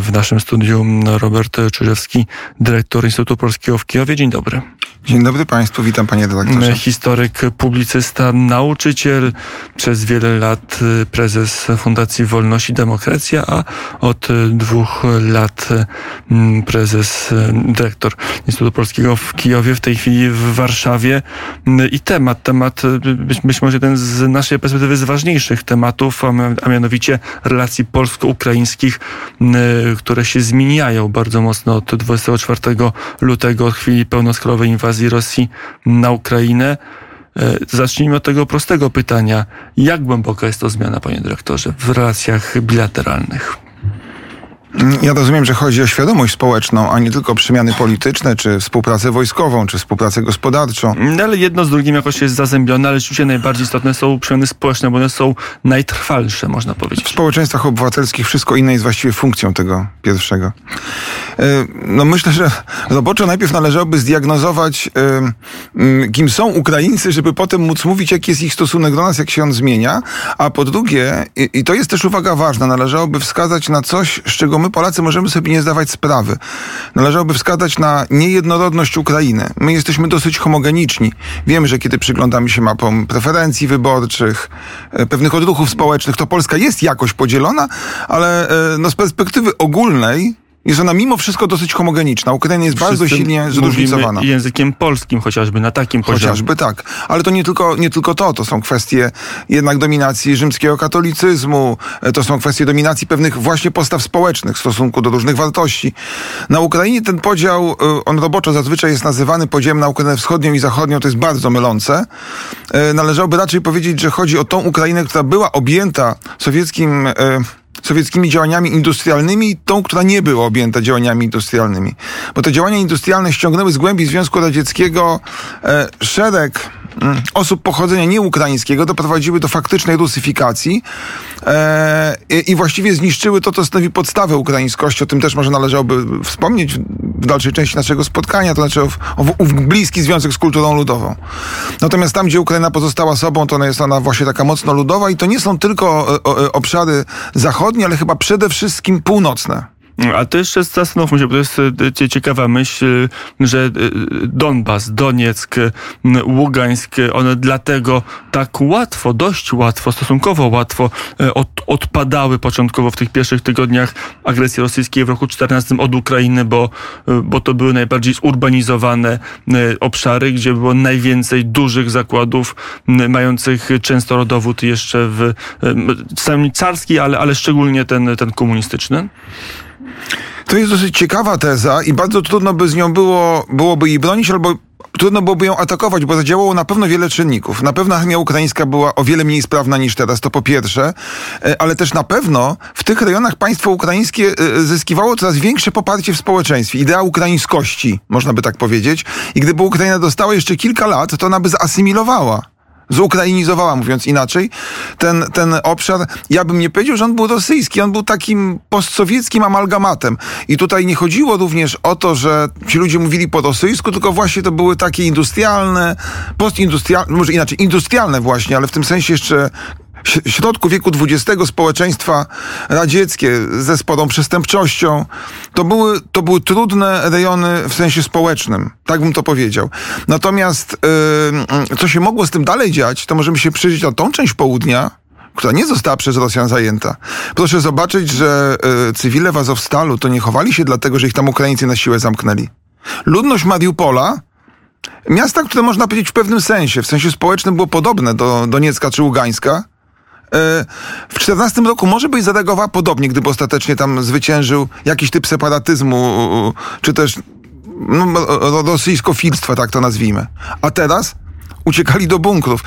W naszym studiu Robert Czyżewski, dyrektor Instytutu Polskiego w Kijowie. Dzień dobry. Dzień dobry Państwu, witam Panie redaktorze. Historyk, publicysta, nauczyciel, przez wiele lat prezes Fundacji Wolność i Demokracja, a od dwóch lat prezes, dyrektor Instytutu Polskiego w Kijowie, w tej chwili w Warszawie. I temat, temat być, być może jeden z naszej perspektywy z ważniejszych tematów, a mianowicie relacji polsko-ukraińskich, które się zmieniają bardzo mocno od 24 lutego, od chwili pełnoskalowej inwazji Rosji na Ukrainę. E, zacznijmy od tego prostego pytania. Jak głęboka jest to zmiana, panie dyrektorze, w relacjach bilateralnych? Ja rozumiem, że chodzi o świadomość społeczną, a nie tylko przemiany polityczne, czy współpracę wojskową, czy współpracę gospodarczą. No, ale jedno z drugim jakoś jest zazębione, ale rzeczywiście najbardziej istotne są przemiany społeczne, bo one są najtrwalsze, można powiedzieć. W społeczeństwach obywatelskich wszystko inne jest właściwie funkcją tego pierwszego. E, no myślę, że roboczo najpierw należałoby zdiagnozować, kim są Ukraińcy, żeby potem móc mówić, jaki jest ich stosunek do nas, jak się on zmienia. A po drugie, i to jest też uwaga ważna, należałoby wskazać na coś, z czego my Polacy możemy sobie nie zdawać sprawy. Należałoby wskazać na niejednorodność Ukrainy. My jesteśmy dosyć homogeniczni. Wiemy, że kiedy przyglądamy się mapom preferencji wyborczych, e, pewnych odruchów społecznych, to Polska jest jakoś podzielona, ale e, no, z perspektywy ogólnej jest ona mimo wszystko dosyć homogeniczna. Ukraina jest Wszyscy bardzo silnie zróżnicowana. językiem polskim chociażby, na takim poziomie. Chociażby tak. Ale to nie tylko, nie tylko to. To są kwestie jednak dominacji rzymskiego katolicyzmu, to są kwestie dominacji pewnych właśnie postaw społecznych w stosunku do różnych wartości. Na Ukrainie ten podział, e, on roboczo zazwyczaj jest nazywany podziałem na Ukrainę wschodnią i zachodnią. To jest bardzo mylące. E, należałoby raczej powiedzieć, że chodzi o tą Ukrainę, która była objęta sowieckim e, sowieckimi działaniami industrialnymi, tą, która nie była objęta działaniami industrialnymi. Bo te działania industrialne ściągnęły z głębi Związku Radzieckiego e, szereg mm, osób pochodzenia nieukraińskiego, doprowadziły do faktycznej rusyfikacji e, i, właściwie zniszczyły to, co stanowi podstawę ukraińskości. O tym też może należałoby wspomnieć w dalszej części naszego spotkania, to znaczy o, o, o bliski związek z kulturą ludową. Natomiast tam, gdzie Ukraina pozostała sobą, to jest ona właśnie taka mocno ludowa i to nie są tylko e, e, obszary zachodnie, ale chyba przede wszystkim północne. A to jeszcze zastanówmy się, bo to jest e, ciekawa myśl, że e, Donbas, Donieck, Ługańsk, one dlatego tak łatwo, dość łatwo, stosunkowo łatwo e, od, odpadały początkowo w tych pierwszych tygodniach agresji rosyjskiej w roku 14 od Ukrainy, bo, bo to były najbardziej zurbanizowane obszary, gdzie było najwięcej dużych zakładów mających często rodowód jeszcze w samym carski, ale, ale szczególnie ten, ten komunistyczny. To jest dosyć ciekawa teza i bardzo trudno by z nią było, byłoby jej bronić albo trudno byłoby ją atakować, bo zadziałało na pewno wiele czynników. Na pewno armia ukraińska była o wiele mniej sprawna niż teraz, to po pierwsze, e, ale też na pewno w tych rejonach państwo ukraińskie e, zyskiwało coraz większe poparcie w społeczeństwie. Idea ukraińskości, można by tak powiedzieć. I gdyby Ukraina dostała jeszcze kilka lat, to ona by zasymilowała zukrainizowała, mówiąc inaczej, ten, ten obszar. Ja bym nie powiedział, że on był rosyjski, on był takim postsowieckim amalgamatem. I tutaj nie chodziło również o to, że ci ludzie mówili po rosyjsku, tylko właśnie to były takie industrialne, postindustrialne, może inaczej, industrialne właśnie, ale w tym sensie jeszcze środku wieku XX społeczeństwa radzieckie ze sporą przestępczością, to były, to były trudne rejony w sensie społecznym. Tak bym to powiedział. Natomiast yy, co się mogło z tym dalej dziać, to możemy się przyjrzeć na tą część południa, która nie została przez Rosjan zajęta. Proszę zobaczyć, że y, cywile w Azowstalu to nie chowali się dlatego, że ich tam Ukraińcy na siłę zamknęli. Ludność Mariupola Miasta, które można powiedzieć w pewnym sensie, w sensie społecznym było podobne do Doniecka czy Ługańska, w 14 roku może byś zareagowała podobnie, gdyby ostatecznie tam zwyciężył jakiś typ separatyzmu, czy też no, rosyjskofilstwa, tak to nazwijmy. A teraz uciekali do bunkrów.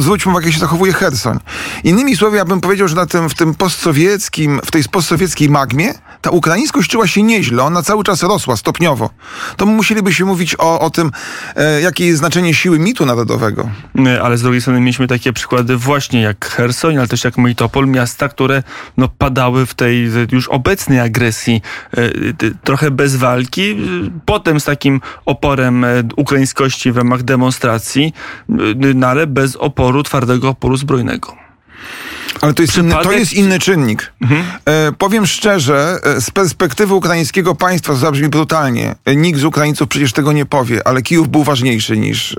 Zwróćmy uwagę, jak się zachowuje Hersoń. Innymi słowy, ja bym powiedział, że na tym, w tym postsowieckim, w tej postsowieckiej magmie ta ukraińskość czuła się nieźle, ona cały czas rosła stopniowo. To musielibyśmy mówić o, o tym, e, jakie jest znaczenie siły mitu narodowego. E, ale z drugiej strony mieliśmy takie przykłady właśnie jak Hersoń, ale też jak Melitopol, miasta, które no, padały w tej już obecnej agresji, e, trochę bez walki, potem z takim oporem e, ukraińskości w ramach demonstracji, no ale bez oporu, twardego oporu zbrojnego. Ale to jest, inny, to jest inny czynnik. Mhm. E, powiem szczerze, e, z perspektywy ukraińskiego państwa, to zabrzmi brutalnie, e, nikt z Ukraińców przecież tego nie powie, ale Kijów był ważniejszy niż,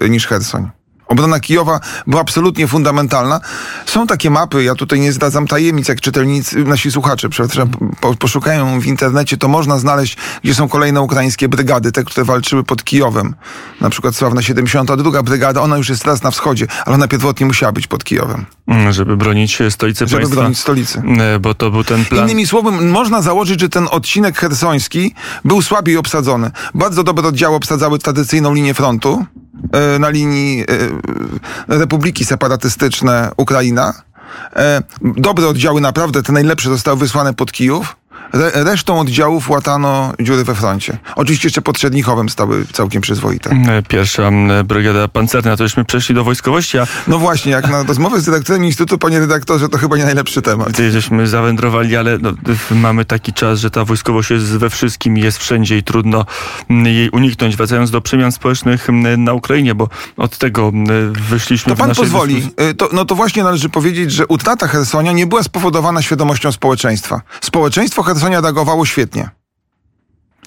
e, niż Hersoń. Obrona Kijowa była absolutnie fundamentalna. Są takie mapy, ja tutaj nie zdradzam tajemnic, jak czytelnicy, nasi słuchacze, przepraszam, po, poszukają w internecie, to można znaleźć, gdzie są kolejne ukraińskie brygady, te, które walczyły pod Kijowem. Na przykład sławna 72. brygada, ona już jest teraz na wschodzie, ale ona pierwotnie musiała być pod Kijowem. Mm, żeby bronić stolicy Żeby państwa. bronić stolicy. E, Bo to był ten plan. Innymi słowy, można założyć, że ten odcinek hersoński był słabiej obsadzony. Bardzo dobre oddziały obsadzały tradycyjną linię frontu na linii e, Republiki Separatystyczne Ukraina. E, Dobre oddziały, naprawdę te najlepsze zostały wysłane pod Kijów. Re, resztą oddziałów łatano dziury we froncie. Oczywiście jeszcze pod Czernichowem stały całkiem przyzwoite. E, Pierwsza m, brygada pancerna, to żeśmy przeszli do wojskowości, a No właśnie, jak na rozmowę z dyrektorem Instytutu, panie redaktorze, to chyba nie najlepszy temat. Żeśmy zawędrowali, ale no, mamy taki czas, że ta wojskowość jest we wszystkim, jest wszędzie i trudno mm, jej uniknąć. Wracając do przemian społecznych mm, na Ukrainie, bo od tego mm, wyszliśmy To pan pozwoli. dyskusji. Y, To, no to właśnie należy powiedzieć, że utrata Hersonia nie była spowodowana świadomością społeczeństwa. Społeczeństwo Hersonia reagowało świetnie.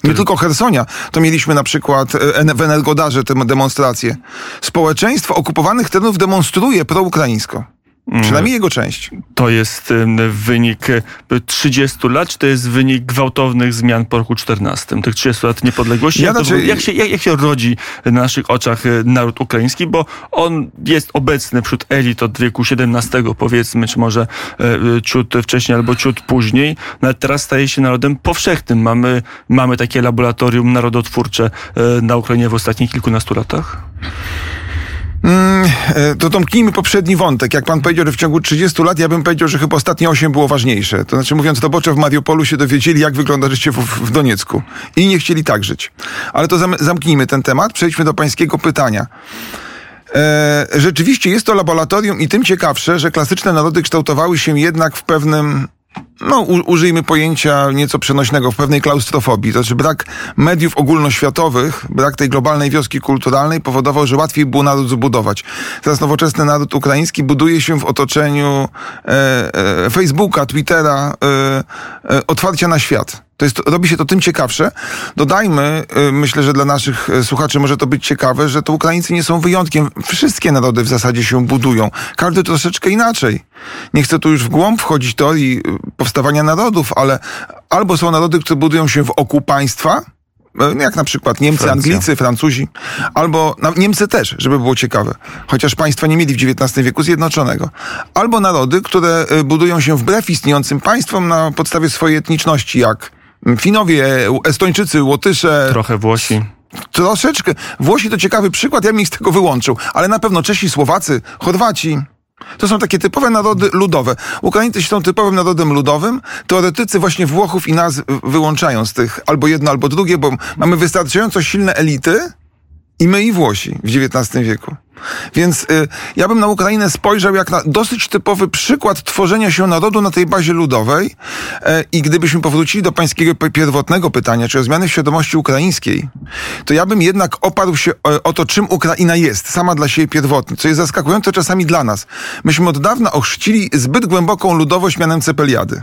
Nie tylko Hersonia, to mieliśmy na przykład e, w Energodarze te demonstracje. Społeczeństwo okupowanych terenów demonstruje proukraińsko. Mm. Przynajmniej jego część. To jest wynik e, 30 lat, czy to jest wynik gwałtownych zmian po roku 14? Tych 30 lat niepodległości? Ja znaczy- jak, się, jak, jak się rodzi na naszych oczach e, naród ukraiński? Bo on jest obecny wśród elit od wieku XVII, powiedzmy, czy może e, e, ciut wcześniej albo ciut później. Nawet teraz staje się narodem powszechnym. Mamy, mamy takie laboratorium narodotwórcze e, na Ukrainie w ostatnich kilkunastu latach? Mm, e, to domknijmy poprzedni wątek. Jak pan powiedział, że w ciągu 30 lat, ja bym powiedział, że chyba ostatnie 8 było ważniejsze. To znaczy, mówiąc robocze, w Mariupolu się dowiedzieli, jak wygląda życie w, w Doniecku. I nie chcieli tak żyć. Ale to zam, zamknijmy ten temat. Przejdźmy do pańskiego pytania. E, rzeczywiście jest to laboratorium i tym ciekawsze, że klasyczne narody kształtowały się jednak w pewnym no, użyjmy pojęcia nieco przenośnego, w pewnej klaustrofobii. To znaczy brak mediów ogólnoświatowych, brak tej globalnej wioski kulturalnej powodował, że łatwiej było naród zbudować. Teraz nowoczesny naród ukraiński buduje się w otoczeniu e, e, Facebooka, Twittera, e, e, otwarcia na świat. To jest, robi się to tym ciekawsze. Dodajmy, y, myślę, że dla naszych y, słuchaczy może to być ciekawe, że to Ukraińcy nie są wyjątkiem. Wszystkie narody w zasadzie się budują. Każdy troszeczkę inaczej. Nie chcę tu już w głąb wchodzić teorii y, powstawania narodów, ale albo są narody, które budują się wokół państwa, y, jak na przykład Niemcy, Francja. Anglicy, Francuzi, albo Niemcy też, żeby było ciekawe, chociaż państwa nie mieli w XIX wieku zjednoczonego. Albo narody, które budują się wbrew istniejącym państwom na podstawie swojej etniczności, jak Finowie, Estończycy, Łotysze, Trochę Włosi. troszeczkę. Włosi to ciekawy przykład, ja bym ich z tego wyłączył, ale na pewno Czesi, Słowacy, Chorwaci. To są takie typowe narody ludowe. Ukraińcy są typowym narodem ludowym. Teoretycy właśnie Włochów i nas wyłączają z tych albo jedno, albo drugie, bo mamy wystarczająco silne elity i my i Włosi w XIX wieku. Więc y, ja bym na Ukrainę spojrzał jak na dosyć typowy przykład tworzenia się narodu na tej bazie ludowej. E, I gdybyśmy powrócili do pańskiego pierwotnego pytania, czy o zmiany w świadomości ukraińskiej, to ja bym jednak oparł się o, o to, czym Ukraina jest, sama dla siebie pierwotnie, co jest zaskakujące czasami dla nas. Myśmy od dawna ochrzcili zbyt głęboką ludowość mianem Cepeliady.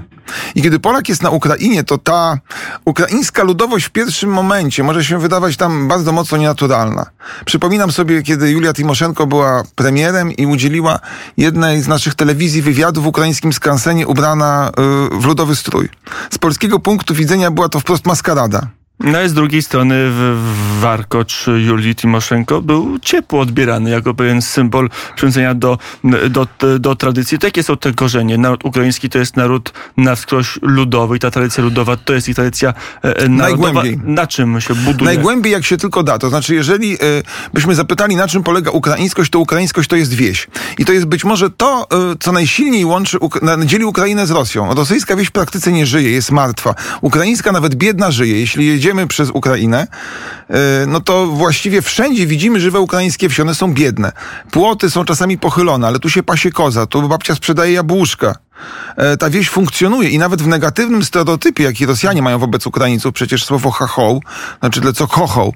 I kiedy Polak jest na Ukrainie, to ta ukraińska ludowość w pierwszym momencie może się wydawać tam bardzo mocno nienaturalna. Przypominam sobie, kiedy Julia Timoszenko była premierem i udzieliła jednej z naszych telewizji wywiadu w ukraińskim skansenie ubrana y, w ludowy strój. Z polskiego punktu widzenia była to wprost maskarada. No i z drugiej strony warkocz Julii Timoszenko był ciepło odbierany jako pewien symbol przywiązania do, do, do tradycji. To jakie są te korzenie? Naród ukraiński to jest naród na wskroś ludowy i ta tradycja ludowa to jest ich tradycja e, e, narodowa. Najgłębiej. Na czym się buduje? Najgłębiej jak się tylko da. To znaczy, jeżeli y, byśmy zapytali, na czym polega ukraińskość, to ukraińskość to jest wieś. I to jest być może to, co najsilniej łączy, dzieli Ukrainę z Rosją. Rosyjska wieś w praktyce nie żyje, jest martwa. Ukraińska nawet biedna żyje. Jeśli jedziemy przez Ukrainę, y, no to właściwie wszędzie widzimy żywe ukraińskie wsi. One są biedne. Płoty są czasami pochylone, ale tu się pasie koza, tu babcia sprzedaje jabłuszka. E, ta wieś funkcjonuje i nawet w negatywnym stereotypie, jaki Rosjanie mają wobec Ukraińców, przecież słowo chachoł, znaczy tyle co kochoł,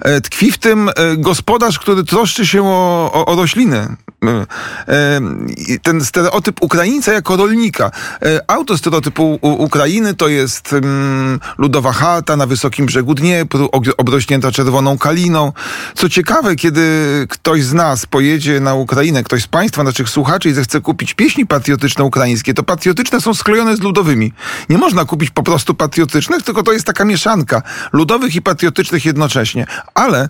e, tkwi w tym e, gospodarz, który troszczy się o, o, o rośliny. Ten stereotyp Ukraińca jako rolnika. Autostereotypu Ukrainy to jest ludowa chata na wysokim brzegu Dniepru, obrośnięta czerwoną kaliną. Co ciekawe, kiedy ktoś z nas pojedzie na Ukrainę, ktoś z Państwa, naszych słuchaczy i zechce kupić pieśni patriotyczne ukraińskie, to patriotyczne są sklejone z ludowymi. Nie można kupić po prostu patriotycznych, tylko to jest taka mieszanka ludowych i patriotycznych jednocześnie. Ale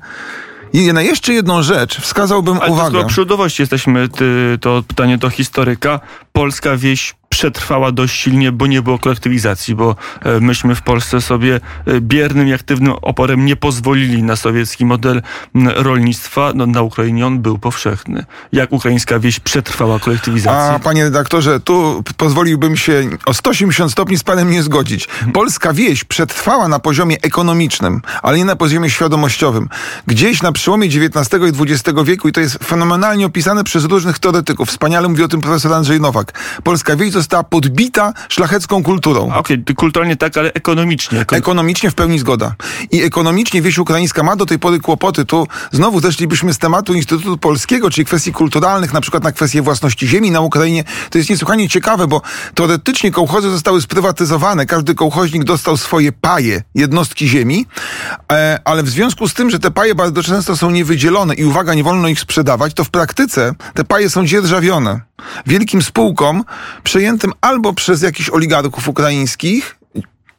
i na jeszcze jedną rzecz wskazałbym Ale uwagę. Ale przy jesteśmy, ty, to pytanie do historyka. Polska wieś przetrwała dość silnie, bo nie było kolektywizacji, bo e, myśmy w Polsce sobie e, biernym i aktywnym oporem nie pozwolili na sowiecki model rolnictwa. No, na Ukrainie on był powszechny. Jak ukraińska wieś przetrwała kolektywizację? A panie redaktorze, tu pozwoliłbym się o 180 stopni z panem nie zgodzić. Polska wieś przetrwała na poziomie ekonomicznym, ale nie na poziomie świadomościowym. Gdzieś na przełomie XIX i XX wieku, i to jest fenomenalnie opisane przez różnych teoretyków, wspaniale mówi o tym profesor Andrzej Nowak, polska wieś została podbita szlachecką kulturą. Okej, okay, kulturalnie tak, ale ekonomicznie. Ekon... Ekonomicznie w pełni zgoda. I ekonomicznie wieś ukraińska ma do tej pory kłopoty. Tu znowu zeszlibyśmy z tematu Instytutu Polskiego, czyli kwestii kulturalnych, na przykład na kwestię własności ziemi na Ukrainie. To jest niesłychanie ciekawe, bo teoretycznie kołchozy zostały sprywatyzowane. Każdy kołchoźnik dostał swoje paje, jednostki ziemi, e, ale w związku z tym, że te paje bardzo często są niewydzielone i uwaga, nie wolno ich sprzedawać, to w praktyce te paje są dzierżawione wielkim spółkom przejętym albo przez jakichś oligarchów ukraińskich,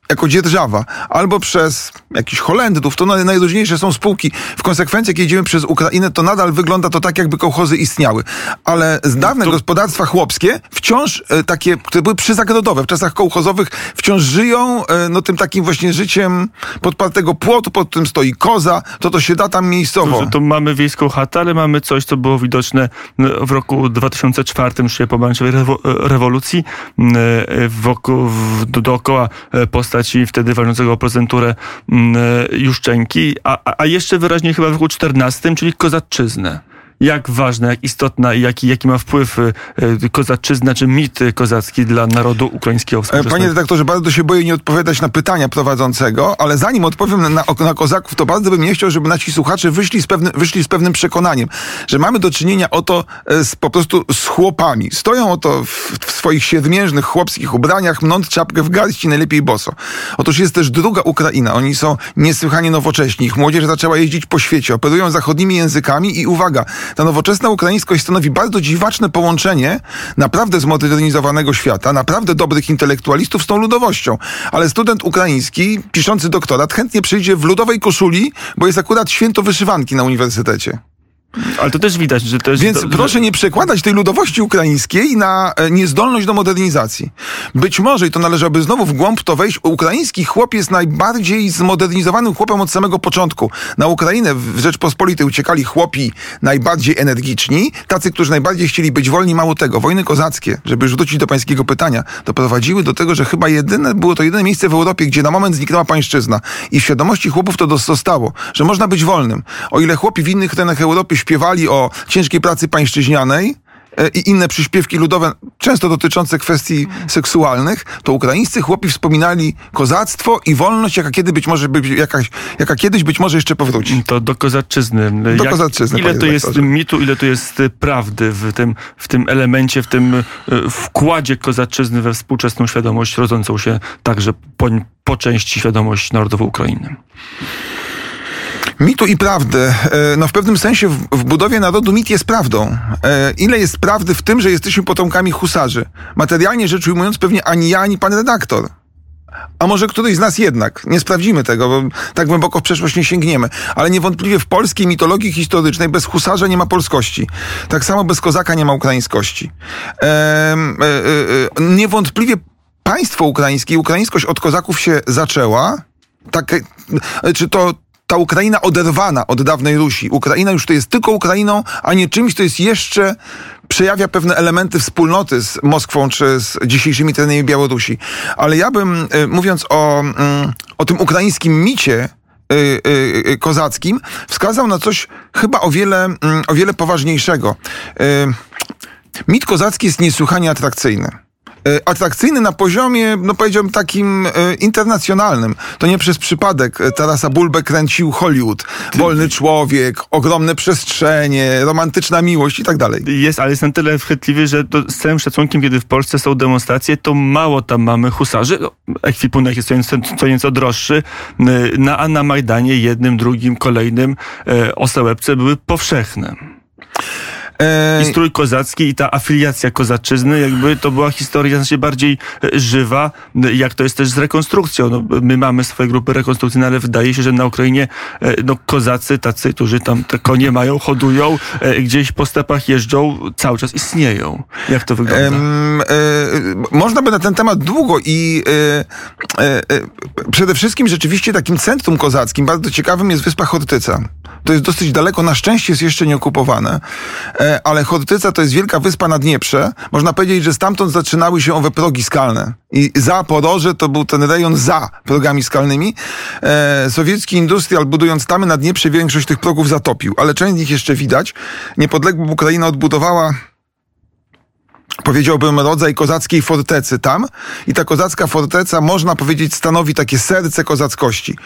jako dzierżawa, albo przez jakichś Holendrów, to najróżniejsze są spółki. W konsekwencji, jak jedziemy przez Ukrainę, to nadal wygląda to tak, jakby kołchozy istniały. Ale z dawne to... gospodarstwa chłopskie wciąż e, takie, które były przyzagrodowe, w czasach kołchozowych, wciąż żyją e, no tym takim właśnie życiem podpartego płotu, pod którym stoi koza, to to się da tam miejscowo. To, to mamy wiejską chatę, ale mamy coś, co było widoczne no, w roku 2004, już pomarańczowej rewolucji, e, wokół, dookoła postaci postaci wtedy walczącego prezenturę mm, e, Juszczenki, a, a jeszcze wyraźniej chyba w roku 14, czyli Kozaczyznę jak ważna, jak istotna i jaki, jaki ma wpływ y, y, kozaczyzna czy mit kozacki dla narodu ukraińskiego Panie redaktorze, bardzo się boję nie odpowiadać na pytania prowadzącego, ale zanim odpowiem na, na, kozaków, to bardzo bym nie chciał, żeby nasi słuchacze wyszli z, pewny, wyszli z pewnym przekonaniem, że mamy do czynienia oto e, z, po prostu z chłopami. Stoją oto w, w swoich siedmiężnych chłopskich ubraniach, mnąc czapkę w garści, najlepiej boso. Otóż jest też druga Ukraina. Oni są niesłychanie nowocześni. Ich młodzież zaczęła jeździć po świecie, operują zachodnimi językami i uwaga, ta nowoczesna ukraińskość stanowi bardzo dziwaczne połączenie naprawdę zmodernizowanego świata, naprawdę dobrych intelektualistów z tą ludowością. Ale student ukraiński, piszący doktorat, chętnie przyjdzie w ludowej koszuli, bo jest akurat święto wyszywanki na uniwersytecie. Ale to też widać, że to jest... Więc proszę nie przekładać tej ludowości ukraińskiej na e, niezdolność do modernizacji. Być może, i to należałoby znowu w głąb to wejść, ukraiński chłop jest najbardziej zmodernizowanym chłopem od samego początku. Na Ukrainę w Rzeczpospolitej uciekali chłopi najbardziej energiczni, tacy, którzy najbardziej chcieli być wolni. Mało tego, wojny kozackie, żeby już wrócić do pańskiego pytania, doprowadziły do tego, że chyba jedyne, było to jedyne miejsce w Europie, gdzie na moment zniknęła pańszczyzna. I w świadomości chłopów to zostało, że można być wolnym. O ile chłopi w innych terenach Europy śpiewali o ciężkiej pracy pańszczyźnianej, e, i inne przyśpiewki ludowe, często dotyczące kwestii seksualnych, to ukraińscy chłopi wspominali kozactwo i wolność, jaka, kiedy być może, jaka, jaka kiedyś być może jeszcze powróci. To do kozaczyzny. Do Jak, kozaczyzny. Ile to jest mitu, ile to jest prawdy w tym, w tym elemencie, w tym e, wkładzie kozaczyzny we współczesną świadomość, rodzącą się także po, po części świadomość narodową Ukrainy? Mitu i prawdy. E, no w pewnym sensie w, budowie narodu mit jest prawdą. E, ile jest prawdy w tym, że jesteśmy potomkami husarzy? Materialnie rzecz ujmując, pewnie ani ja, ani pan redaktor. A może któryś z nas jednak. Nie sprawdzimy tego, bo tak głęboko w przeszłość nie sięgniemy. Ale niewątpliwie w polskiej mitologii historycznej bez husarza nie ma polskości. Tak samo bez kozaka nie ma ukraińskości. E, e, e, niewątpliwie państwo ukraińskie, ukraińskość od kozaków się zaczęła. Tak, czy to ta Ukraina oderwana od dawnej Rusi. Ukraina już to jest tylko Ukrainą, a nie czymś, to jest jeszcze przejawia pewne elementy wspólnoty z Moskwą czy z dzisiejszymi terenami Białorusi. Ale ja bym, y, mówiąc o, mm, o tym ukraińskim micie, y, y, kozackim, wskazał na coś chyba o wiele, mm, o wiele poważniejszego. Mit kozacki jest niesłychanie atrakcyjny atrakcyjny na poziomie, no powiedziałbym takim internacjonalnym. To nie przez przypadek Tarasa Bulbę kręcił Hollywood. Wolny człowiek, ogromne przestrzenie, romantyczna miłość i tak dalej. Jest, ale jest na tyle wchwytliwy, że to z całym szacunkiem, kiedy w Polsce są demonstracje, to mało tam mamy husarzy. Ekwipunek jest co nieco, co nieco droższy. Na, a na Majdanie jednym, drugim, kolejnym osełebce były powszechne. I strój kozacki i ta afiliacja kozaczyzny, jakby to była historia znacznie bardziej e, żywa, jak to jest też z rekonstrukcją. No, my mamy swoje grupy rekonstrukcyjne, ale wydaje się, że na Ukrainie e, no, kozacy, tacy, którzy tam te konie mają, hodują, e, gdzieś po stepach jeżdżą, cały czas istnieją. Jak to wygląda? Um, można by na ten temat długo i przede wszystkim rzeczywiście takim centrum kozackim, bardzo ciekawym jest wyspa Hortyca. To jest dosyć daleko, na szczęście jest jeszcze nieokupowane. Ale Chortyca to jest wielka wyspa na Dnieprze. Można powiedzieć, że stamtąd zaczynały się owe progi skalne. I za Poroże to był ten rejon za progami skalnymi. E, sowiecki industrial budując tamy na Dnieprze większość tych progów zatopił, ale część z nich jeszcze widać. Niepodległa Ukraina odbudowała powiedziałbym, rodzaj kozackiej fortecy tam. I ta kozacka forteca, można powiedzieć, stanowi takie serce kozackości.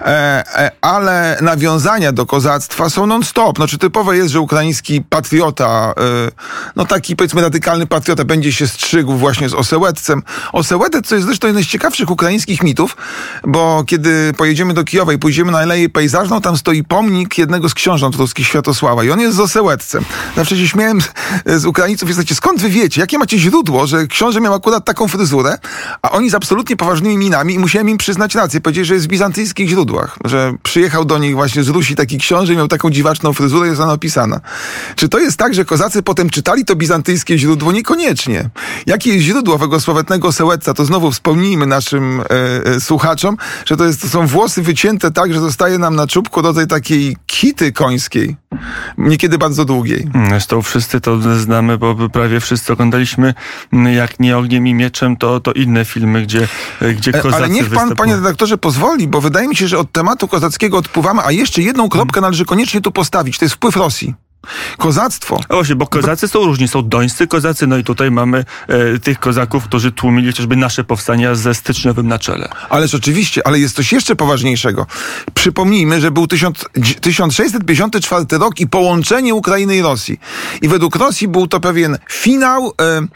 E, e, ale nawiązania do kozactwa są non-stop. Znaczy typowe jest, że ukraiński patriota, e, no taki powiedzmy radykalny patriota będzie się strzygł właśnie z Osełetcem. Osełetec, co jest zresztą jeden z ciekawszych ukraińskich mitów, bo kiedy pojedziemy do Kijowa i pójdziemy na Aleję Pejzażną, tam stoi pomnik jednego z książąt ruskich Światosława i on jest z Osełetcem. Zawsze się śmiałem z, z Ukraińców, jesteście, skąd wy wiecie? Jakie macie źródło, że książę miał akurat taką fryzurę, a oni z absolutnie poważnymi minami i musiałem im przyznać rację. Powiedzieli, że jest w bizantyjskich źródłach, że przyjechał do nich właśnie z Rusi taki książę i miał taką dziwaczną fryzurę, jest ona opisana. Czy to jest tak, że kozacy potem czytali to bizantyjskie źródło? Niekoniecznie. Jakie jest źródło owego sławetnego Sełetca? To znowu wspomnijmy naszym e, e, słuchaczom, że to, jest, to są włosy wycięte tak, że zostaje nam na czubku rodzaj takiej kity końskiej. Niekiedy bardzo długiej. Zresztą wszyscy to znamy, bo prawie wszyscy oglądaliśmy jak nie ogniem i mieczem, to, to inne filmy, gdzie, gdzie kozacy Ale niech pan, panie redaktorze, pozwoli, bo wydaje mi się, że od tematu kozackiego odpływamy, a jeszcze jedną kropkę należy koniecznie tu postawić. To jest wpływ Rosji. Kozactwo. O właśnie, bo kozacy są różni. Są dońscy kozacy, no i tutaj mamy e, tych kozaków, którzy tłumili chociażby nasze powstania ze styczniowym na czele. Ależ oczywiście, ale jest coś jeszcze poważniejszego. Przypomnijmy, że był 1000, 1654 rok i połączenie Ukrainy i Rosji. I według Rosji był to pewien finał e,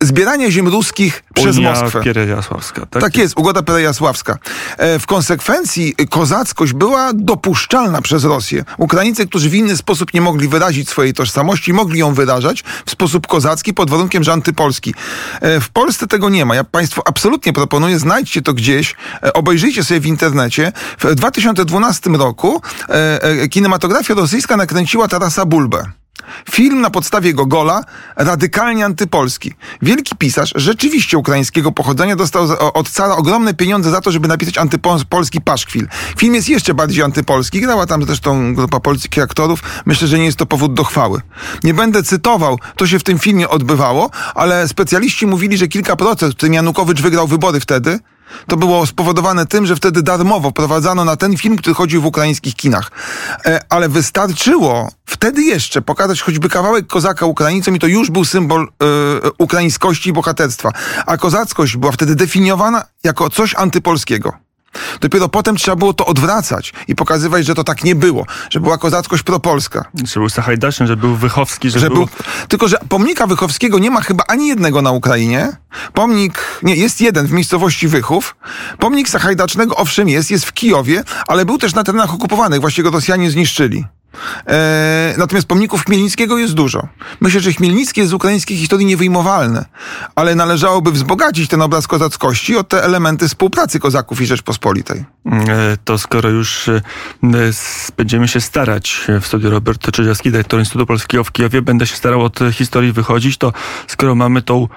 zbierania ziem ruskich przez Unia Moskwę. Pierejasławska. Tak, tak jest, ugoda Perejasławska. E, w konsekwencji kozackość była dopuszczalna przez Rosję. Ukraińcy, którzy w inny sposób nie mogli wyrazić swojej tożsamości, mogli ją wyrażać w sposób kozacki pod warunkiem, że antypolski. E, w Polsce tego nie ma. Ja Państwu absolutnie proponuję, znajdźcie to gdzieś, e, obejrzyjcie sobie w internecie. W 2012 roku e, kinematografia rosyjska nakręciła Tarasa Bulbę. Film na podstawie Gogola, radykalnie antypolski. Wielki pisarz, rzeczywiście ukraińskiego pochodzenia, dostał od cara ogromne pieniądze za to, żeby napisać antypolski paszkwil. Film jest jeszcze bardziej antypolski. Grała tam zresztą grupa polskich aktorów. Myślę, że nie jest to powód do chwały. Nie będę cytował, to się w tym filmie odbywało, ale specjaliści mówili, że kilka procent, w którym Janukowycz wygrał wybory wtedy, to było spowodowane tym, że wtedy darmowo prowadzano na ten film, który chodził w ukraińskich kinach. E, ale wystarczyło wtedy jeszcze pokazać choćby kawałek kozaka Ukraińcom i to już był symbol e, ukraińskości i bohaterstwa. A kozackość była wtedy definiowana jako coś antypolskiego. Dopiero potem trzeba było to odwracać i pokazywać, że to tak nie było, że była kozackość propolska. Że był Sahajdaszyn, że był Wychowski, że, że był... Tylko, że pomnika Wychowskiego nie ma chyba ani jednego na Ukrainie. Pomnik, nie, jest jeden w miejscowości Wychów. Pomnik Sahajdacznego owszem jest, jest w Kijowie, ale był też na terenach okupowanych, właśnie go Rosjanie zniszczyli. E, natomiast pomników Chmielnickiego jest dużo. Myślę, że Chmielnicki jest z ukraińskiej historii niewyjmowalny, ale należałoby wzbogacić ten obraz kozackości o te elementy współpracy kozaków i Rzeczpospolitej. E, to skoro już e, będziemy się starać w studiu Robert Czyżewski, dyrektor Instytutu Polskiego w Kijowie, będę się starał od historii wychodzić, to skoro mamy tą,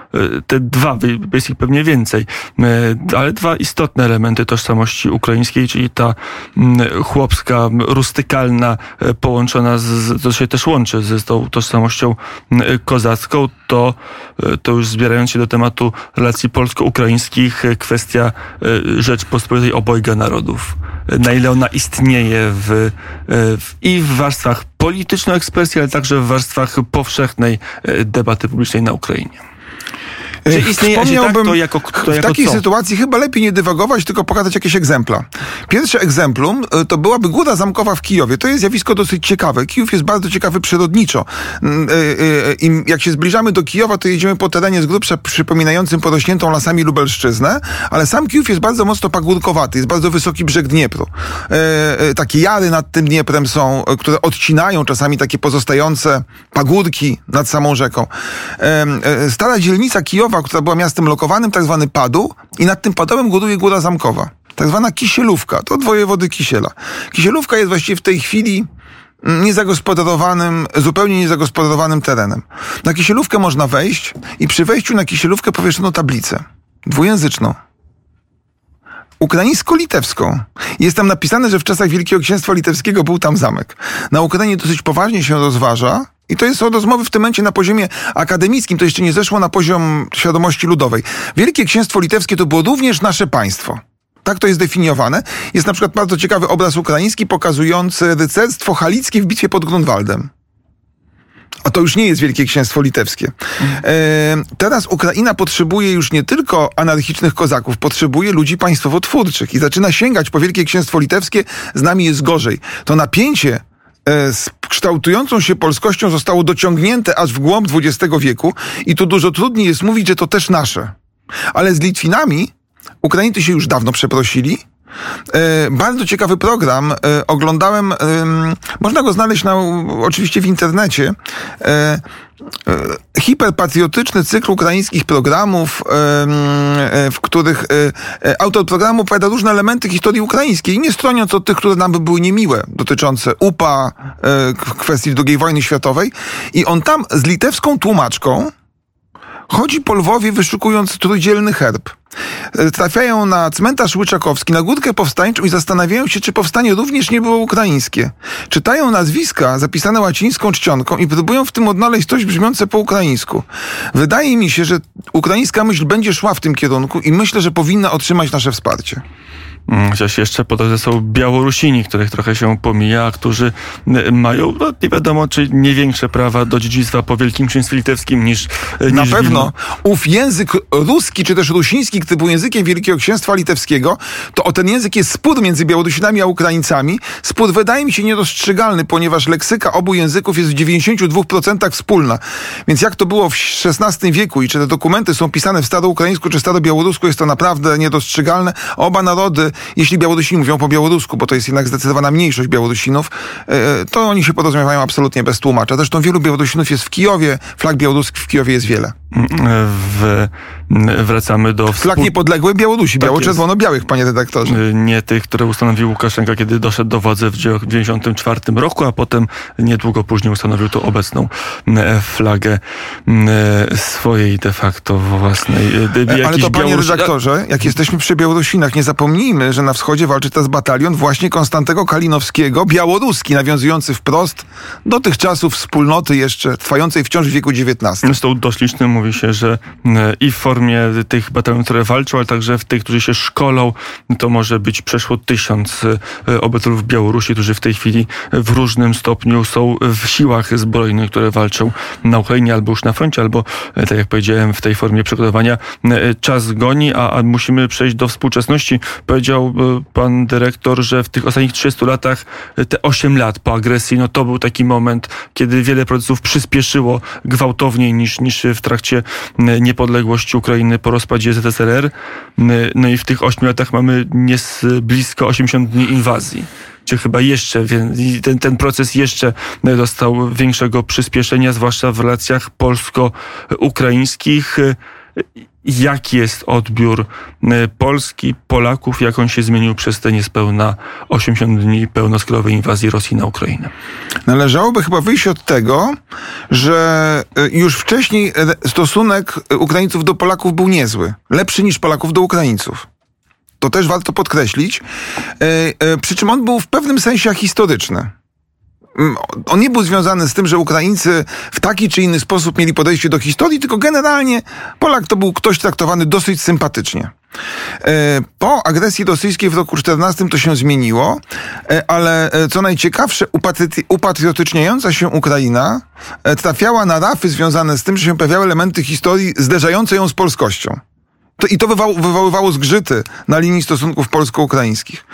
te dwa, jest ich pewnie więcej, ale dwa istotne elementy tożsamości ukraińskiej, czyli ta chłopska, rustykalna, połączona, z, to się też łączy z tą tożsamością kozacką, to, to już zbierając się do tematu relacji polsko-ukraińskich, kwestia Rzeczpospolitej obojga narodów. Na ile ona istnieje w, w i w warstwach polityczno-ekspresji, ale także w warstwach powszechnej debaty publicznej na Ukrainie. Czy istnieje tak, to jako, to w jako takiej co? sytuacji chyba lepiej nie dywagować, tylko pokazać jakieś egzempla. Pierwsze egzemplum e, to byłaby góra zamkowa w Kijowie. To jest zjawisko dosyć ciekawe. Kijów jest bardzo ciekawy przyrodniczo. Mm, I jak się zbliżamy do Kijowa, to jedziemy po terenie z grubsza przypominającym porośniętą lasami Lubelszczyznę, ale sam Kijów jest bardzo mocno pagórkowaty, jest bardzo wysoki brzeg Dniepru. Takie jary nad tym Dnieprem są, które odcinają czasami takie pozostające pagórki nad samą rzeką. Stara dzielnica Kijowa, która była miastem lokowanym, tak zwany Padu i nad tym Padołem góruje Góra Zamkowa. Tak zwana Kisielówka, to dwoje wody Kisiela. Kisielówka jest właściwie w tej chwili niezagospodarowanym, zupełnie niezagospodarowanym terenem. Na Kisielówkę można wejść i przy wejściu na Kisielówkę powieszono tablicę dwujęzyczną. Ukraińsko-litewską. Jest tam napisane, że w czasach Wielkiego Księstwa Litewskiego był tam zamek. Na Ukrainie dosyć poważnie się rozważa, i to jest rozmowy w tym momencie na poziomie akademickim, to jeszcze nie zeszło na poziom świadomości ludowej. Wielkie Księstwo Litewskie to było również nasze państwo. Tak to jest definiowane. Jest na przykład bardzo ciekawy obraz ukraiński pokazujący rycerstwo halickie w bitwie pod Grunwaldem. A to już nie jest Wielkie Księstwo Litewskie. E, teraz Ukraina potrzebuje już nie tylko anarchicznych kozaków, potrzebuje ludzi państwowo-twórczych i zaczyna sięgać po Wielkie Księstwo Litewskie. Z nami jest gorzej. To napięcie e, z kształtującą się polskością zostało dociągnięte aż w głąb XX wieku i tu dużo trudniej jest mówić, że to też nasze. Ale z Litwinami Ukraińcy się już dawno przeprosili. E, bardzo ciekawy program. E, oglądałem, można go znaleźć na, oczywiście w internecie. E, hiperpatriotyczny cykl ukraińskich programów, w których autor programu opowiada różne elementy historii ukraińskiej, nie stroniąc od tych, które nam by były niemiłe, dotyczące UPA, kwestii II wojny światowej. I on tam z litewską tłumaczką chodzi po Lwowie wyszukując trójdzielny herb. Trafiają na cmentarz Łyczakowski, na Górkę Powstańczą i zastanawiają się, czy powstanie również nie było ukraińskie. Czytają nazwiska zapisane łacińską czcionką i próbują w tym odnaleźć coś brzmiące po ukraińsku. Wydaje mi się, że ukraińska myśl będzie szła w tym kierunku i myślę, że powinna otrzymać nasze wsparcie. Mm, chociaż jeszcze po drodze są Białorusini, których trochę się pomija, którzy mają, no, nie wiadomo, czy nie większe prawa do dziedzictwa po Wielkim Księstwie Litewskim niż Na niż pewno. Ów język ruski, czy też rusiński, który był językiem Wielkiego Księstwa Litewskiego, to o ten język jest spór między Białorusinami a Ukraińcami. Spór wydaje mi się niedostrzegalny, ponieważ leksyka obu języków jest w 92% wspólna. Więc jak to było w XVI wieku i czy te dokumenty są pisane w staroukraińsku czy starobiałorusku, jest to naprawdę niedostrzegalne. Oba narody jeśli Białorusini mówią po białorusku, bo to jest jednak zdecydowana mniejszość Białorusinów, e, to oni się porozumiewają absolutnie bez tłumacza. Zresztą wielu Białorusinów jest w Kijowie, flag białoruskich w Kijowie jest wiele. W, wracamy do... Flag niepodległej Białorusi, tak biało-czerwono-białych, panie redaktorze. E, nie tych, które ustanowił Łukaszenka, kiedy doszedł do władzy w 1994 roku, a potem niedługo później ustanowił tu obecną e, flagę swojej de facto własnej. Ale to panie Białorusi... redaktorze, jak jesteśmy przy Białorusinach, nie zapomnijmy, że na wschodzie walczy teraz batalion właśnie Konstantego Kalinowskiego, białoruski, nawiązujący wprost do tych czasów wspólnoty jeszcze trwającej wciąż w wieku XIX. Z tą doślicznym mówi się, że e, i w formie tych batalionów, które walczą, ale także w tych, którzy się szkolą, to może być przeszło tysiąc e, obywatelów Białorusi, którzy w tej chwili w różnym stopniu są w siłach zbrojnych, które walczą na Ukrainie albo już na froncie, albo e, tak jak powiedziałem, w tej formie przygotowania czas goni, a, a musimy przejść do współczesności. Powiedział e, pan dyrektor, że w tych ostatnich 30 latach, e, te 8 lat po agresji, no to był taki moment, kiedy wiele procesów przyspieszyło gwałtowniej niż, niż w trakcie niepodległości Ukrainy po rozpadzie ZSRR. No i w tych 8 latach mamy nies blisko 80 dni inwazji czy chyba jeszcze, ten, ten proces jeszcze dostał większego przyspieszenia, zwłaszcza w relacjach polsko-ukraińskich jaki jest odbiór e, Polski, Polaków, jak on się zmienił przez te niespełna 80 dni pełnoskalowej inwazji Rosji na Ukrainę? Należałoby chyba wyjść od tego, że e, już wcześniej stosunek Ukraińców do Polaków był niezły. Lepszy niż Polaków do Ukraińców. To też warto podkreślić. E, przy czym on był w pewnym sensie historyczny on nie był związany z tym, że Ukraińcy w taki czy inny sposób mieli podejście do historii, tylko generalnie Polak to był ktoś traktowany dosyć sympatycznie. E, po agresji rosyjskiej w roku 14 to się zmieniło, e, ale e, co najciekawsze, upatriotyczniająca się Ukraina trafiała na rafy związane z tym, że się pojawiały elementy historii zderzające ją z polskością. To, I to wywoływało zgrzyty na linii stosunków polsko-ukraińskich.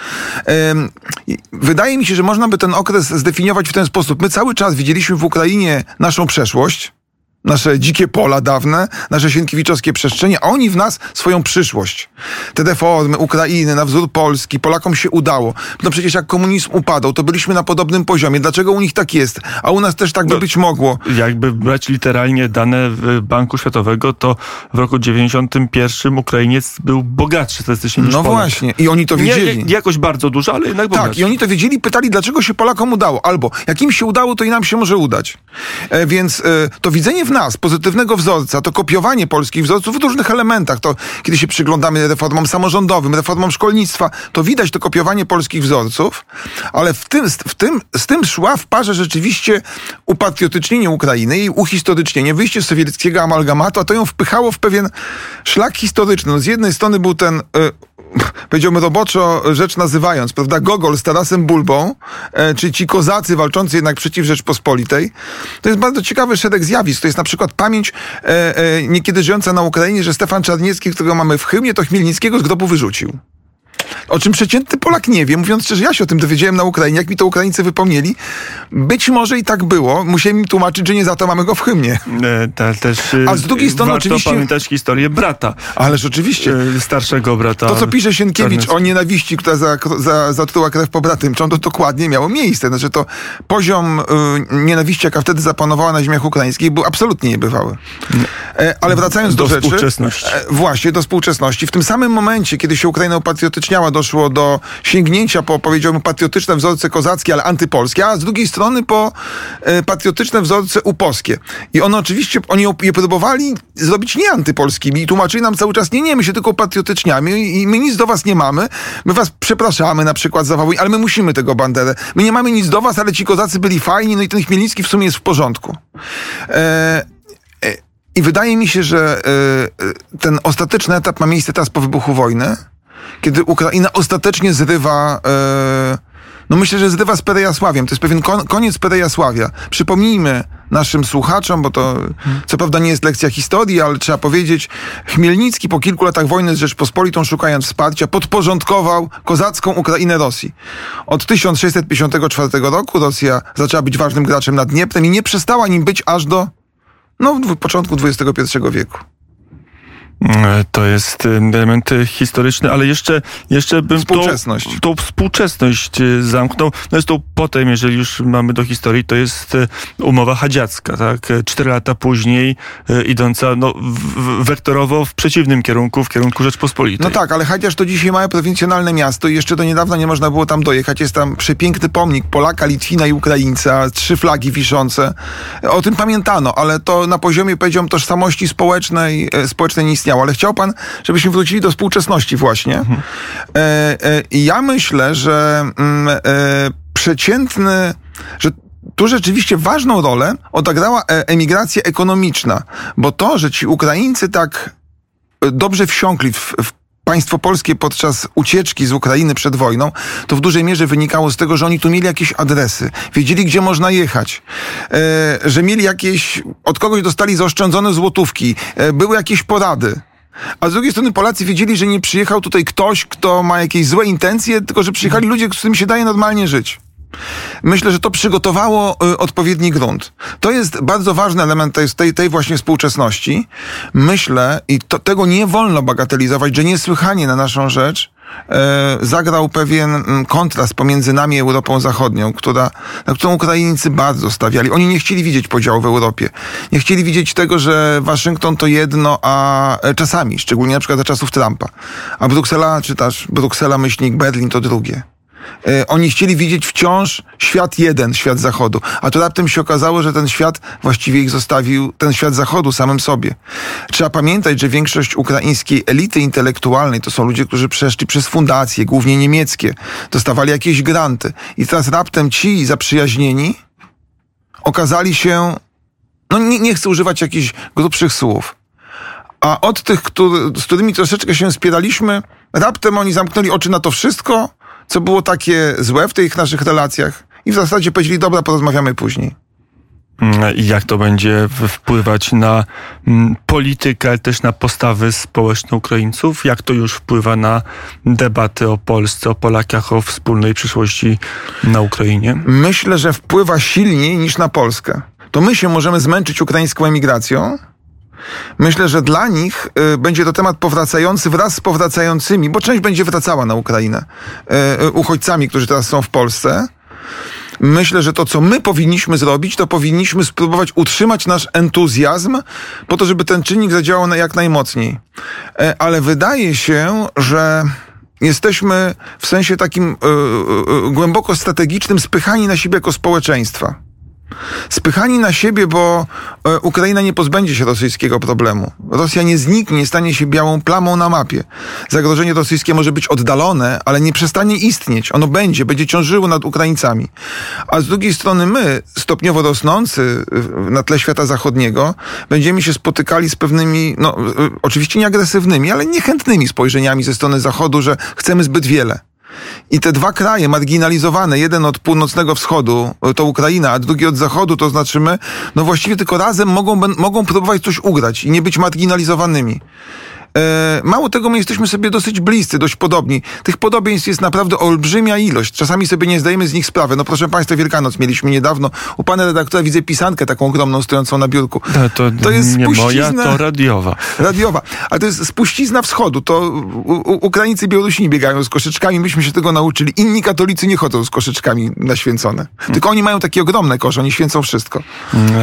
Wydaje mi się, że można by ten okres zdefiniować w ten sposób. My cały czas widzieliśmy w Ukrainie naszą przeszłość, nasze dzikie pola dawne, nasze sienkiewiczowskie przestrzenie, a oni w nas swoją przyszłość. Te deformy Ukrainy na wzór Polski, Polakom się udało. No przecież jak komunizm upadał, to byliśmy na podobnym poziomie. Dlaczego u nich tak jest? A u nas też tak by no, być mogło. Jakby brać literalnie dane Banku Światowego, to w roku 91 Ukrainiec był bogatszy statystycznie niż No Polak. właśnie. I oni to wiedzieli. Nie, jakoś bardzo dużo, ale jednak bogatszy. Tak, i oni to wiedzieli, pytali, dlaczego się Polakom udało. Albo, jak im się udało, to i nam się może udać. E, więc e, to widzenie w nas pozytywnego wzorca, to kopiowanie polskich wzorców w różnych elementach. To kiedy się przyglądamy reformom samorządowym, reformom szkolnictwa, to widać to kopiowanie polskich wzorców, ale w tym, w tym, z tym szła w parze rzeczywiście upatriotycznienie Ukrainy i uhistorycznienie, wyjście z sowieckiego amalgamatu, a to ją wpychało w pewien szlak historyczny. No z jednej strony był ten y, powiedziałbym roboczo rzecz nazywając, prawda, Gogol z Tarasem Bulbą, e, czy ci kozacy walczący jednak przeciw Rzeczpospolitej. To jest bardzo ciekawy szereg zjawisk. To jest na przykład pamięć e, e, niekiedy żyjąca na Ukrainie, że Stefan Czarniecki, którego mamy w hymnie, to Chmielnickiego z grobu wyrzucił o czym przeciętny Polak nie wie. Mówiąc szczerze, ja się o tym dowiedziałem na Ukrainie, jak mi to Ukraińcy wypomnieli. Być może i tak było. Musiałem im tłumaczyć, że nie za to mamy go w hymnie. E, też, A z drugiej strony warto oczywiście... pamiętać historię brata. Ależ oczywiście. E, starszego brata. To, co pisze Sienkiewicz o nienawiści, która za, za, zatruła krew po bratymczą, to dokładnie miało miejsce. Znaczy to poziom y, nienawiści, jaka wtedy zapanowała na ziemiach ukraińskich, był absolutnie niebywały. E, ale wracając do, do rzeczy... Współczesności. E, właśnie, do współczesności. W tym samym momencie, kiedy się Ukraina upatriotyczniała, doszło do sięgnięcia po, powiedziałbym, patriotyczne wzorce kozackie, ale antypolskie, a z drugiej strony po e, patriotyczne wzorce uposkie. I one oczywiście, oni je próbowali zrobić nie antypolskimi i tłumaczyli nam cały czas, nie, nie, my się tylko patriotyczniamy i my nic do was nie mamy, my was przepraszamy na przykład za Wałbrzych, ale my musimy tego banderę. My nie mamy nic do was, ale ci kozacy byli fajni, no i ten Chmielnicki w sumie jest w porządku. E, e i wydaje mi się, że y, ten ostateczny etap ma miejsce teraz po wybuchu wojny kiedy Ukraina ostatecznie zrywa. E, no myślę, że zrywa z Perejasławiem. To jest pewien kon, koniec Perejasławia. Przypomnijmy naszym słuchaczom, bo to co prawda nie jest lekcja historii, ale trzeba powiedzieć, Chmielnicki po kilku latach wojny z Rzeczpospolitą, szukając wsparcia, podporządkował kozacką Ukrainę Rosji. Od 1654 roku Rosja zaczęła być ważnym graczem nad Dnieprem i nie przestała nim być aż do no, początku XXI wieku. E, to jest e, element historyczny, ale jeszcze, jeszcze bym współczesność. Tą, tą współczesność e, zamknął. No jest to potem, jeżeli już mamy do historii, to jest umowa hadziacka, tak? Cztery lata później idąca no, w, wektorowo w przeciwnym kierunku, w kierunku Rzeczpospolitej. No tak, ale Hadziacz to dzisiaj małe prowincjonalne miasto i jeszcze do niedawna nie można było tam dojechać. Jest tam przepiękny pomnik Polaka, Litwina i Ukraińca, trzy flagi wiszące. O tym pamiętano, ale to na poziomie, powiedziałbym, tożsamości społecznej, społecznej nie istnieje ale chciał pan, żebyśmy wrócili do współczesności właśnie. Mhm. E, e, ja myślę, że mm, e, przeciętny, że tu rzeczywiście ważną rolę odegrała e, emigracja ekonomiczna, bo to, że ci Ukraińcy tak dobrze wsiąkli w, w państwo polskie podczas ucieczki z Ukrainy przed wojną, to w dużej mierze wynikało z tego, że oni tu mieli jakieś adresy, wiedzieli, gdzie można jechać, e, że mieli jakieś, od kogoś dostali zaoszczędzone złotówki, e, były jakieś porady. A z drugiej strony Polacy wiedzieli, że nie przyjechał tutaj ktoś, kto ma jakieś złe intencje, tylko że przyjechali ludzie, z którymi się daje normalnie żyć. Myślę, że to przygotowało y, odpowiedni grunt. To jest bardzo ważny element tej, tej, właśnie współczesności. Myślę, i to, tego nie wolno bagatelizować, że niesłychanie na naszą rzecz e, zagrał pewien m, kontrast pomiędzy nami Europą Zachodnią, która, na którą Ukraińcy bardzo stawiali. Oni nie chcieli widzieć podziału w Europie. Nie chcieli widzieć tego, że Waszyngton to jedno, a e, czasami, szczególnie na przykład za czasów Trumpa, a Bruksela, czy też Bruksela, myślnik Berlin to drugie. E, oni chcieli widzieć wciąż świat jeden, świat zachodu. A to raptem się okazało, że ten świat właściwie ich zostawił, ten świat zachodu samym sobie. Trzeba pamiętać, że większość ukraińskiej elity intelektualnej to są ludzie, którzy przeszli przez fundacje, głównie niemieckie, dostawali jakieś granty. I teraz raptem ci zaprzyjaźnieni okazali się, no nie, nie chcę używać jakichś grubszych słów, a od tych, który, z którymi troszeczkę się spieraliśmy, raptem oni zamknęli oczy na to wszystko, co było takie złe w tych naszych relacjach i w zasadzie powiedzieli, dobra, porozmawiamy później. Mm, Jak to będzie wpływać na mm, politykę, ale też na postawy społeczne Ukraińców? Jak to już wpływa na debaty o Polsce, o Polakach, o wspólnej przyszłości na Ukrainie? Myślę, że wpływa silniej niż na Polskę. To my się możemy zmęczyć ukraińską emigracją. Myślę, że dla nich y, będzie to temat powracający wraz z powracającymi, bo część będzie wracała na Ukrainę, y, y, uchodźcami, którzy teraz są w Polsce. Myślę, że to, co my powinniśmy zrobić, to powinniśmy spróbować utrzymać nasz entuzjazm po to, żeby ten czynnik zadziałał jak najmocniej. E, Ale wydaje się, że jesteśmy w sensie takim głęboko strategicznym spychani na siebie jako społeczeństwa. Spychani na siebie, bo e, Ukraina nie pozbędzie się rosyjskiego problemu. Rosja nie zniknie, nie stanie się białą plamą na mapie. Zagrożenie rosyjskie może być oddalone, ale nie przestanie istnieć. Ono będzie, będzie ciążyło nad Ukraińcami. A z drugiej strony my, stopniowo rosnący na tle świata zachodniego, będziemy się spotykali z pewnymi, no oczywiście nie agresywnymi, ale niechętnymi spojrzeniami ze strony Zachodu, że chcemy zbyt wiele. I te dwa kraje marginalizowane, jeden od północnego wschodu to Ukraina, a drugi od zachodu, to znaczy my, no właściwie tylko razem mogą, mogą próbować coś ugrać i nie być marginalizowanymi. E, mało tego, my jesteśmy sobie dosyć bliscy, dość podobni. Tych podobieństw jest naprawdę olbrzymia ilość. Czasami sobie nie zdajemy z nich sprawy. No proszę Państwa, Wielkanoc mieliśmy niedawno. U Pana redaktora widzę pisankę taką ogromną stojącą na biurku. No, to, to jest nie moja, to radiowa. Radiowa. Ale to jest spuścizna wschodu. To u, Ukraińcy Białorusini biegają z koszyczkami. Myśmy się tego nauczyli. Inni katolicy nie chodzą z koszyczkami naświęcone. Tylko oni mają takie ogromne kosze. Oni święcą wszystko.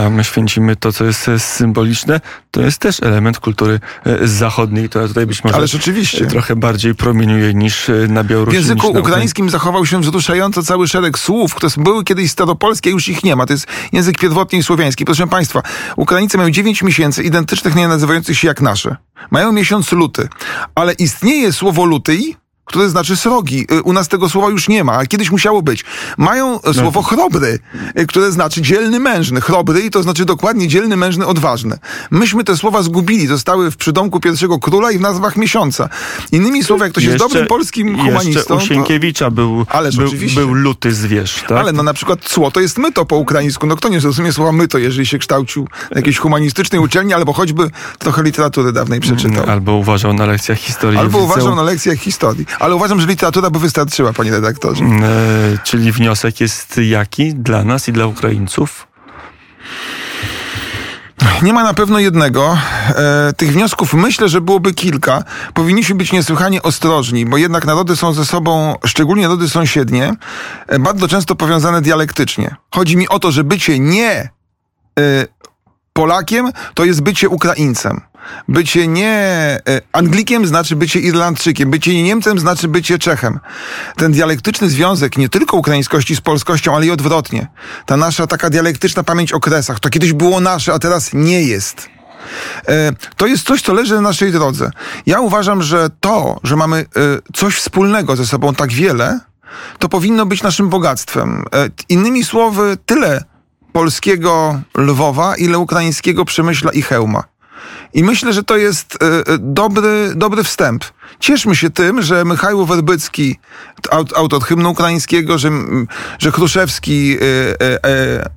A my święcimy to, co jest symboliczne. To jest też element kultury e, zachodniej która tutaj być może Ależ oczywiście. trochę bardziej promieniuje niż e, na Białorusi. W języku ukraińskim zachował się wzruszająco cały szereg słów, które były kiedyś staropolskie, już ich nie ma. To jest język pierwotnie słowiański. Proszę Państwa, Ukraińcy mają 9 miesięcy identycznych, nie nazywających się jak nasze. Mają miesiąc luty, ale istnieje słowo lutyj, które znaczy srogi. U nas tego słowa już nie ma, a kiedyś musiało być. Mają słowo chrobry, które znaczy dzielny mężny. Chrobry to znaczy dokładnie dzielny mężny, odważny. Myśmy te słowa zgubili, zostały w przydomku pierwszego króla i w nazwach miesiąca. Innymi słowy, jak ktoś jest dobrym polskim humanistą... Jeszcze u Sienkiewicza był, był, był luty zwierz, tak? Ale no na przykład cło to jest myto po ukraińsku. No kto nie zrozumie słowa myto, jeżeli się kształcił na jakiejś humanistycznej uczelni, albo choćby trochę literatury dawnej przeczytał. Albo uważał na lekcjach historii. Albo uważał na lekcjach historii. Ale uważam, że literatura by wystarczyła, panie redaktorze. E, czyli wniosek jest jaki dla nas i dla Ukraińców? Nie ma na pewno jednego. E, tych wniosków myślę, że byłoby kilka. Powinniśmy być niesłychanie ostrożni, bo jednak narody są ze sobą, szczególnie narody sąsiednie, e, bardzo często powiązane dialektycznie. Chodzi mi o to, że bycie nie e, Polakiem to jest bycie Ukraińcem. Bycie nie e, Anglikiem znaczy bycie Irlandczykiem, bycie nie Niemcem znaczy bycie Czechem. Ten dialektyczny związek nie tylko ukraińskości z polskością, ale i odwrotnie. Ta nasza taka dialektyczna pamięć o kresach, to kiedyś było nasze, a teraz nie jest. E, to jest coś, co leży na naszej drodze. Ja uważam, że to, że mamy e, coś wspólnego ze sobą tak wiele, to powinno być naszym bogactwem. Innymi słowy, tyle polskiego Lwowa, ile ukraińskiego Przemyśla i Chełma. I myślę, że to jest dobry, dobry wstęp. Cieszmy się tym, że Michał Werbycki, autor hymnu ukraińskiego, że, że Chruszewski,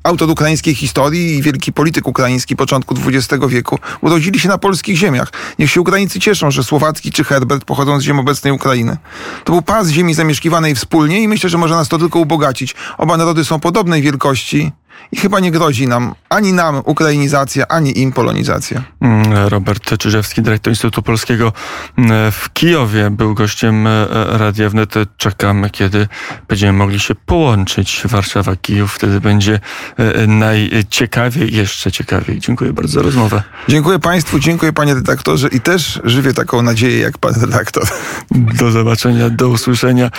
autor ukraińskiej historii i wielki polityk ukraiński początku XX wieku, urodzili się na polskich ziemiach. Niech się Ukraińcy cieszą, że Słowacki czy Herbert pochodzą z ziem obecnej Ukrainy. To był pas ziemi zamieszkiwanej wspólnie i myślę, że może nas to tylko ubogacić. Oba narody są podobnej wielkości. I chyba nie grozi nam, ani nam ukrainizacja, ani im polonizacja. Robert Czyżewski, dyrektor Instytutu Polskiego w Kijowie, był gościem Radia Wnet. Czekamy, kiedy będziemy mogli się połączyć Warszawa-Kijów. Wtedy będzie najciekawiej, jeszcze ciekawiej. Dziękuję bardzo za rozmowę. Dziękuję Państwu, dziękuję Panie redaktorze i też żywię taką nadzieję jak Pan redaktor. Do zobaczenia, do usłyszenia.